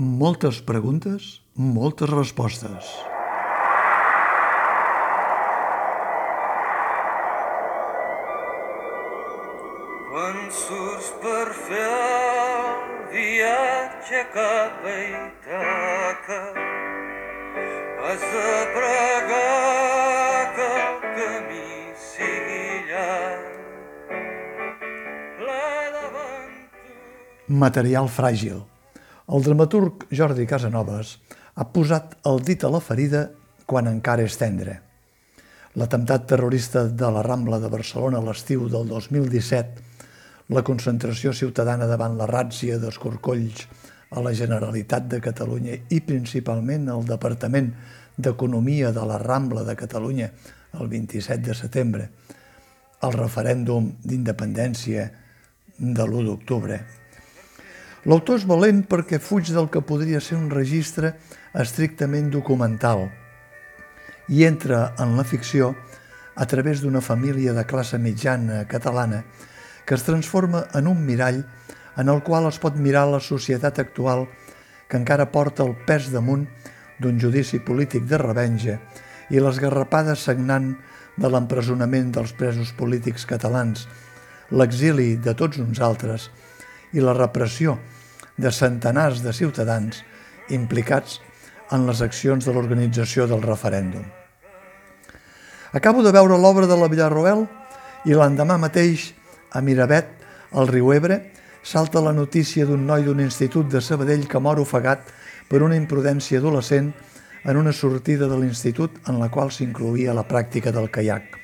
Moltes preguntes, moltes respostes. Quan surts per fer el viatge cap a Ítaca, has de pregar que el camí sigui llarg. Material fràgil. El dramaturg Jordi Casanovas ha posat el dit a la ferida quan encara és tendre. L'atemptat terrorista de la Rambla de Barcelona a l'estiu del 2017, la concentració ciutadana davant la ràtzia d'escorcolls a la Generalitat de Catalunya i principalment al Departament d'Economia de la Rambla de Catalunya el 27 de setembre, el referèndum d'independència de l'1 d'octubre, L'autor és valent perquè fuig del que podria ser un registre estrictament documental i entra en la ficció a través d'una família de classe mitjana catalana que es transforma en un mirall en el qual es pot mirar la societat actual que encara porta el pes damunt d'un judici polític de revenja i les garrapades sagnant de l'empresonament dels presos polítics catalans, l'exili de tots uns altres i la repressió de centenars de ciutadans implicats en les accions de l'organització del referèndum. Acabo de veure l'obra de la Villarroel i l'endemà mateix, a Miravet, al riu Ebre, salta la notícia d'un noi d'un institut de Sabadell que mor ofegat per una imprudència adolescent en una sortida de l'institut en la qual s'incluïa la pràctica del caiac.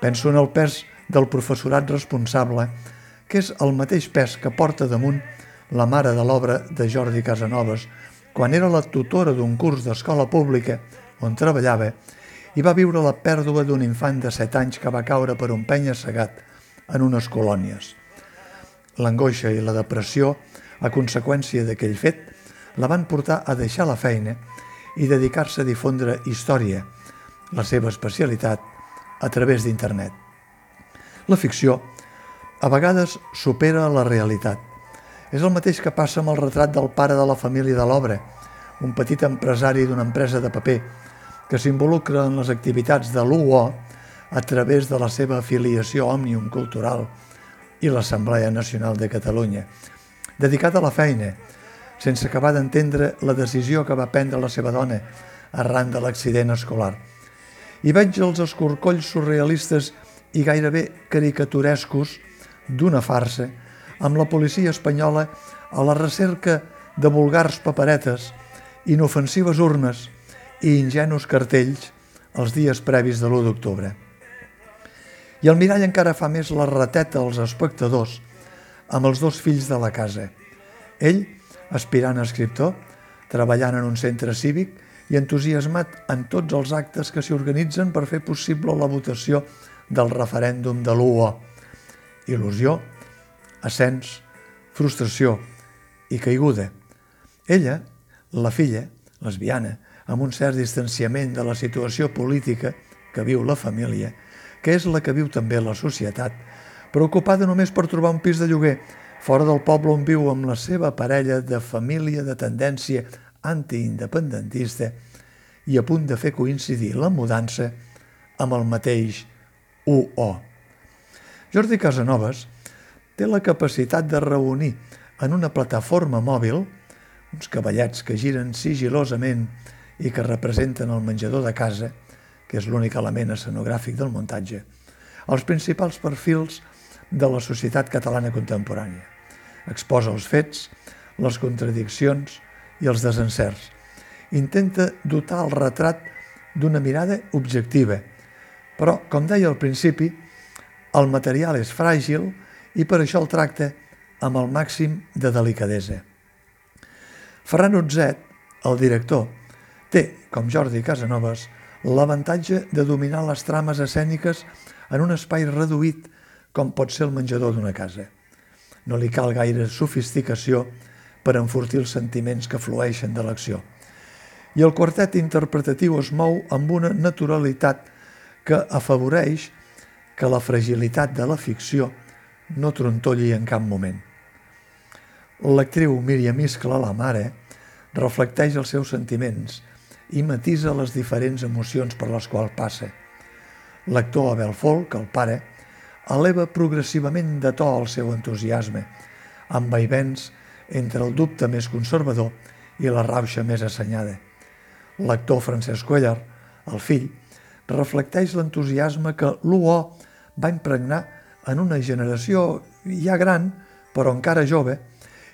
Penso en el pes del professorat responsable, que és el mateix pes que porta damunt la mare de l'obra de Jordi Casanovas, quan era la tutora d'un curs d'escola pública on treballava i va viure la pèrdua d'un infant de 7 anys que va caure per un penya segat en unes colònies. L'angoixa i la depressió, a conseqüència d'aquell fet, la van portar a deixar la feina i dedicar-se a difondre història, la seva especialitat, a través d'internet. La ficció a vegades supera la realitat és el mateix que passa amb el retrat del pare de la família de l'obra, un petit empresari d'una empresa de paper que s'involucra en les activitats de l'UO a través de la seva afiliació Òmnium Cultural i l'Assemblea Nacional de Catalunya, dedicat a la feina, sense acabar d'entendre la decisió que va prendre la seva dona arran de l'accident escolar. I veig els escorcolls surrealistes i gairebé caricaturescos d'una farsa amb la policia espanyola a la recerca de vulgars paperetes, inofensives urnes i ingenus cartells els dies previs de l'1 d'octubre. I el mirall encara fa més la rateta als espectadors amb els dos fills de la casa. Ell, aspirant a escriptor, treballant en un centre cívic i entusiasmat en tots els actes que s'hi organitzen per fer possible la votació del referèndum de l'UO. Il·lusió, ascens, frustració i caiguda. Ella, la filla, lesbiana, amb un cert distanciament de la situació política que viu la família, que és la que viu també la societat, preocupada només per trobar un pis de lloguer fora del poble on viu amb la seva parella de família de tendència antiindependentista i a punt de fer coincidir la mudança amb el mateix UO. Jordi Casanovas té la capacitat de reunir en una plataforma mòbil uns cavallets que giren sigilosament i que representen el menjador de casa, que és l'únic element escenogràfic del muntatge, els principals perfils de la societat catalana contemporània. Exposa els fets, les contradiccions i els desencerts. Intenta dotar el retrat d'una mirada objectiva, però, com deia al principi, el material és fràgil i per això el tracta amb el màxim de delicadesa. Ferran Utzet, el director, té, com Jordi Casanovas, l'avantatge de dominar les trames escèniques en un espai reduït com pot ser el menjador d'una casa. No li cal gaire sofisticació per enfortir els sentiments que flueixen de l'acció. I el quartet interpretatiu es mou amb una naturalitat que afavoreix que la fragilitat de la ficció no trontolli en cap moment. L'actriu Míriam Iscla, la mare, reflecteix els seus sentiments i matisa les diferents emocions per les quals passa. L'actor Abel Folk, el pare, eleva progressivament de to el seu entusiasme, amb vaivens entre el dubte més conservador i la rauxa més assenyada. L'actor Francesc Cuellar, el fill, reflecteix l'entusiasme que l'UO va impregnar en una generació ja gran, però encara jove,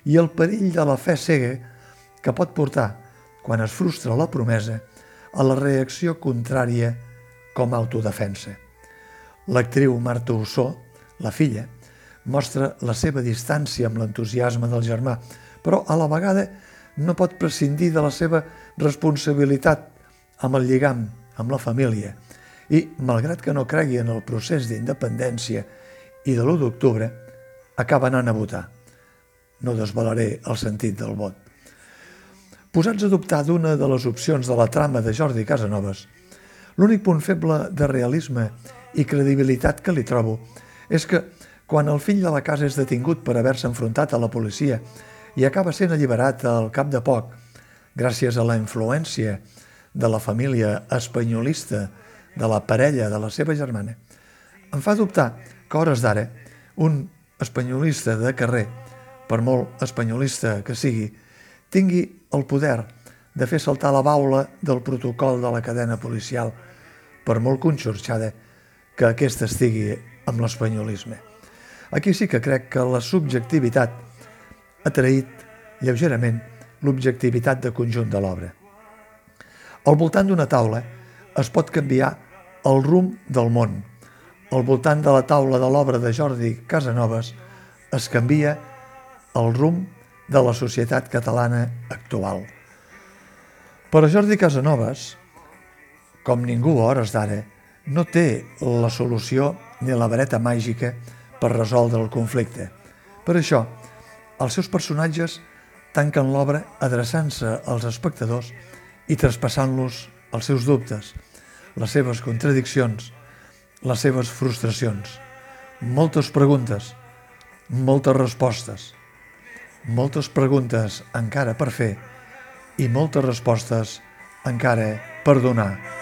i el perill de la fe cega que pot portar, quan es frustra la promesa, a la reacció contrària com a autodefensa. L'actriu Marta Ossó, la filla, mostra la seva distància amb l'entusiasme del germà, però a la vegada no pot prescindir de la seva responsabilitat amb el lligam, amb la família, i, malgrat que no cregui en el procés d'independència i de l'1 d'octubre, acaba anant a votar. No desvalaré el sentit del vot. Posats a dubtar d'una de les opcions de la trama de Jordi Casanovas, l'únic punt feble de realisme i credibilitat que li trobo és que quan el fill de la casa és detingut per haver-se enfrontat a la policia i acaba sent alliberat al cap de poc, gràcies a la influència de la família espanyolista de la parella de la seva germana, em fa dubtar que hores d'ara un espanyolista de carrer, per molt espanyolista que sigui, tingui el poder de fer saltar la baula del protocol de la cadena policial, per molt conxorxada que aquesta estigui amb l'espanyolisme. Aquí sí que crec que la subjectivitat ha traït lleugerament l'objectivitat de conjunt de l'obra. Al voltant d'una taula es pot canviar el rumb del món. Al voltant de la taula de l'obra de Jordi Casanovas es canvia el rumb de la societat catalana actual. Per a Jordi Casanovas, com ningú a hores d'ara, no té la solució ni la vareta màgica per resoldre el conflicte. Per això, els seus personatges tanquen l'obra adreçant-se als espectadors i traspassant-los els seus dubtes, les seves contradiccions, les seves frustracions. Moltes preguntes, moltes respostes, moltes preguntes encara per fer i moltes respostes encara per donar.